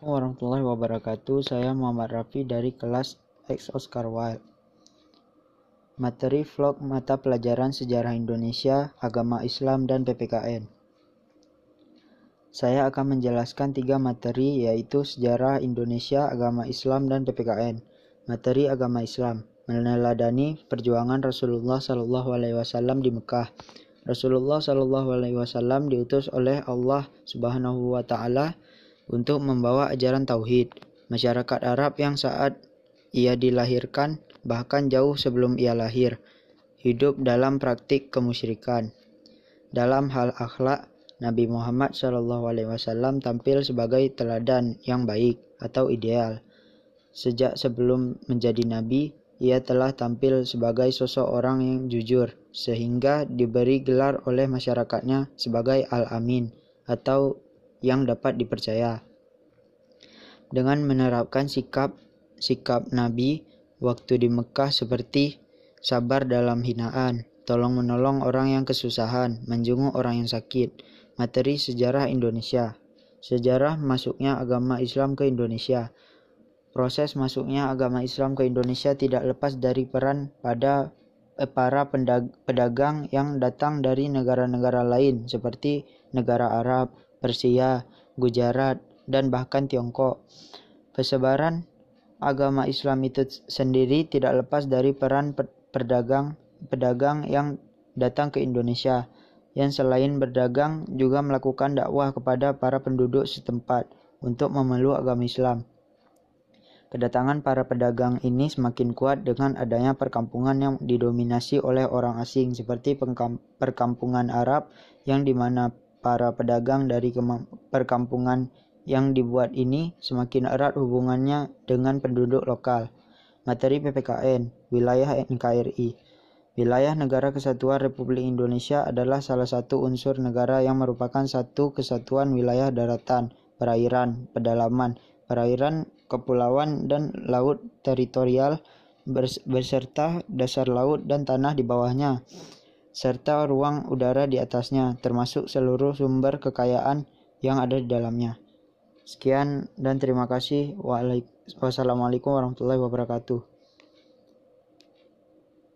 Assalamualaikum warahmatullahi wabarakatuh. Saya Muhammad Rafi dari kelas X Oscar Wilde. Materi vlog mata pelajaran sejarah Indonesia, agama Islam, dan PPKN. Saya akan menjelaskan tiga materi yaitu sejarah Indonesia, agama Islam, dan PPKN. Materi agama Islam meneladani perjuangan Rasulullah Shallallahu Alaihi Wasallam di Mekah. Rasulullah Shallallahu Alaihi Wasallam diutus oleh Allah Subhanahu Wa Taala untuk membawa ajaran tauhid. Masyarakat Arab yang saat ia dilahirkan bahkan jauh sebelum ia lahir hidup dalam praktik kemusyrikan. Dalam hal akhlak, Nabi Muhammad SAW tampil sebagai teladan yang baik atau ideal. Sejak sebelum menjadi nabi, ia telah tampil sebagai sosok orang yang jujur, sehingga diberi gelar oleh masyarakatnya sebagai Al-Amin atau yang dapat dipercaya. Dengan menerapkan sikap sikap Nabi waktu di Mekah seperti sabar dalam hinaan, tolong menolong orang yang kesusahan, menjenguk orang yang sakit. Materi sejarah Indonesia. Sejarah masuknya agama Islam ke Indonesia. Proses masuknya agama Islam ke Indonesia tidak lepas dari peran pada eh, para pedagang yang datang dari negara-negara lain seperti negara Arab, Persia, Gujarat, dan bahkan Tiongkok. Persebaran agama Islam itu sendiri tidak lepas dari peran pedagang pedagang yang datang ke Indonesia yang selain berdagang juga melakukan dakwah kepada para penduduk setempat untuk memeluk agama Islam. Kedatangan para pedagang ini semakin kuat dengan adanya perkampungan yang didominasi oleh orang asing seperti perkampungan Arab yang di mana para pedagang dari perkampungan yang dibuat ini semakin erat hubungannya dengan penduduk lokal. Materi PPKN, wilayah NKRI. Wilayah Negara Kesatuan Republik Indonesia adalah salah satu unsur negara yang merupakan satu kesatuan wilayah daratan, perairan, pedalaman, perairan, kepulauan, dan laut teritorial beserta dasar laut dan tanah di bawahnya serta ruang udara di atasnya, termasuk seluruh sumber kekayaan yang ada di dalamnya. Sekian dan terima kasih. Wassalamualaikum warahmatullahi wabarakatuh.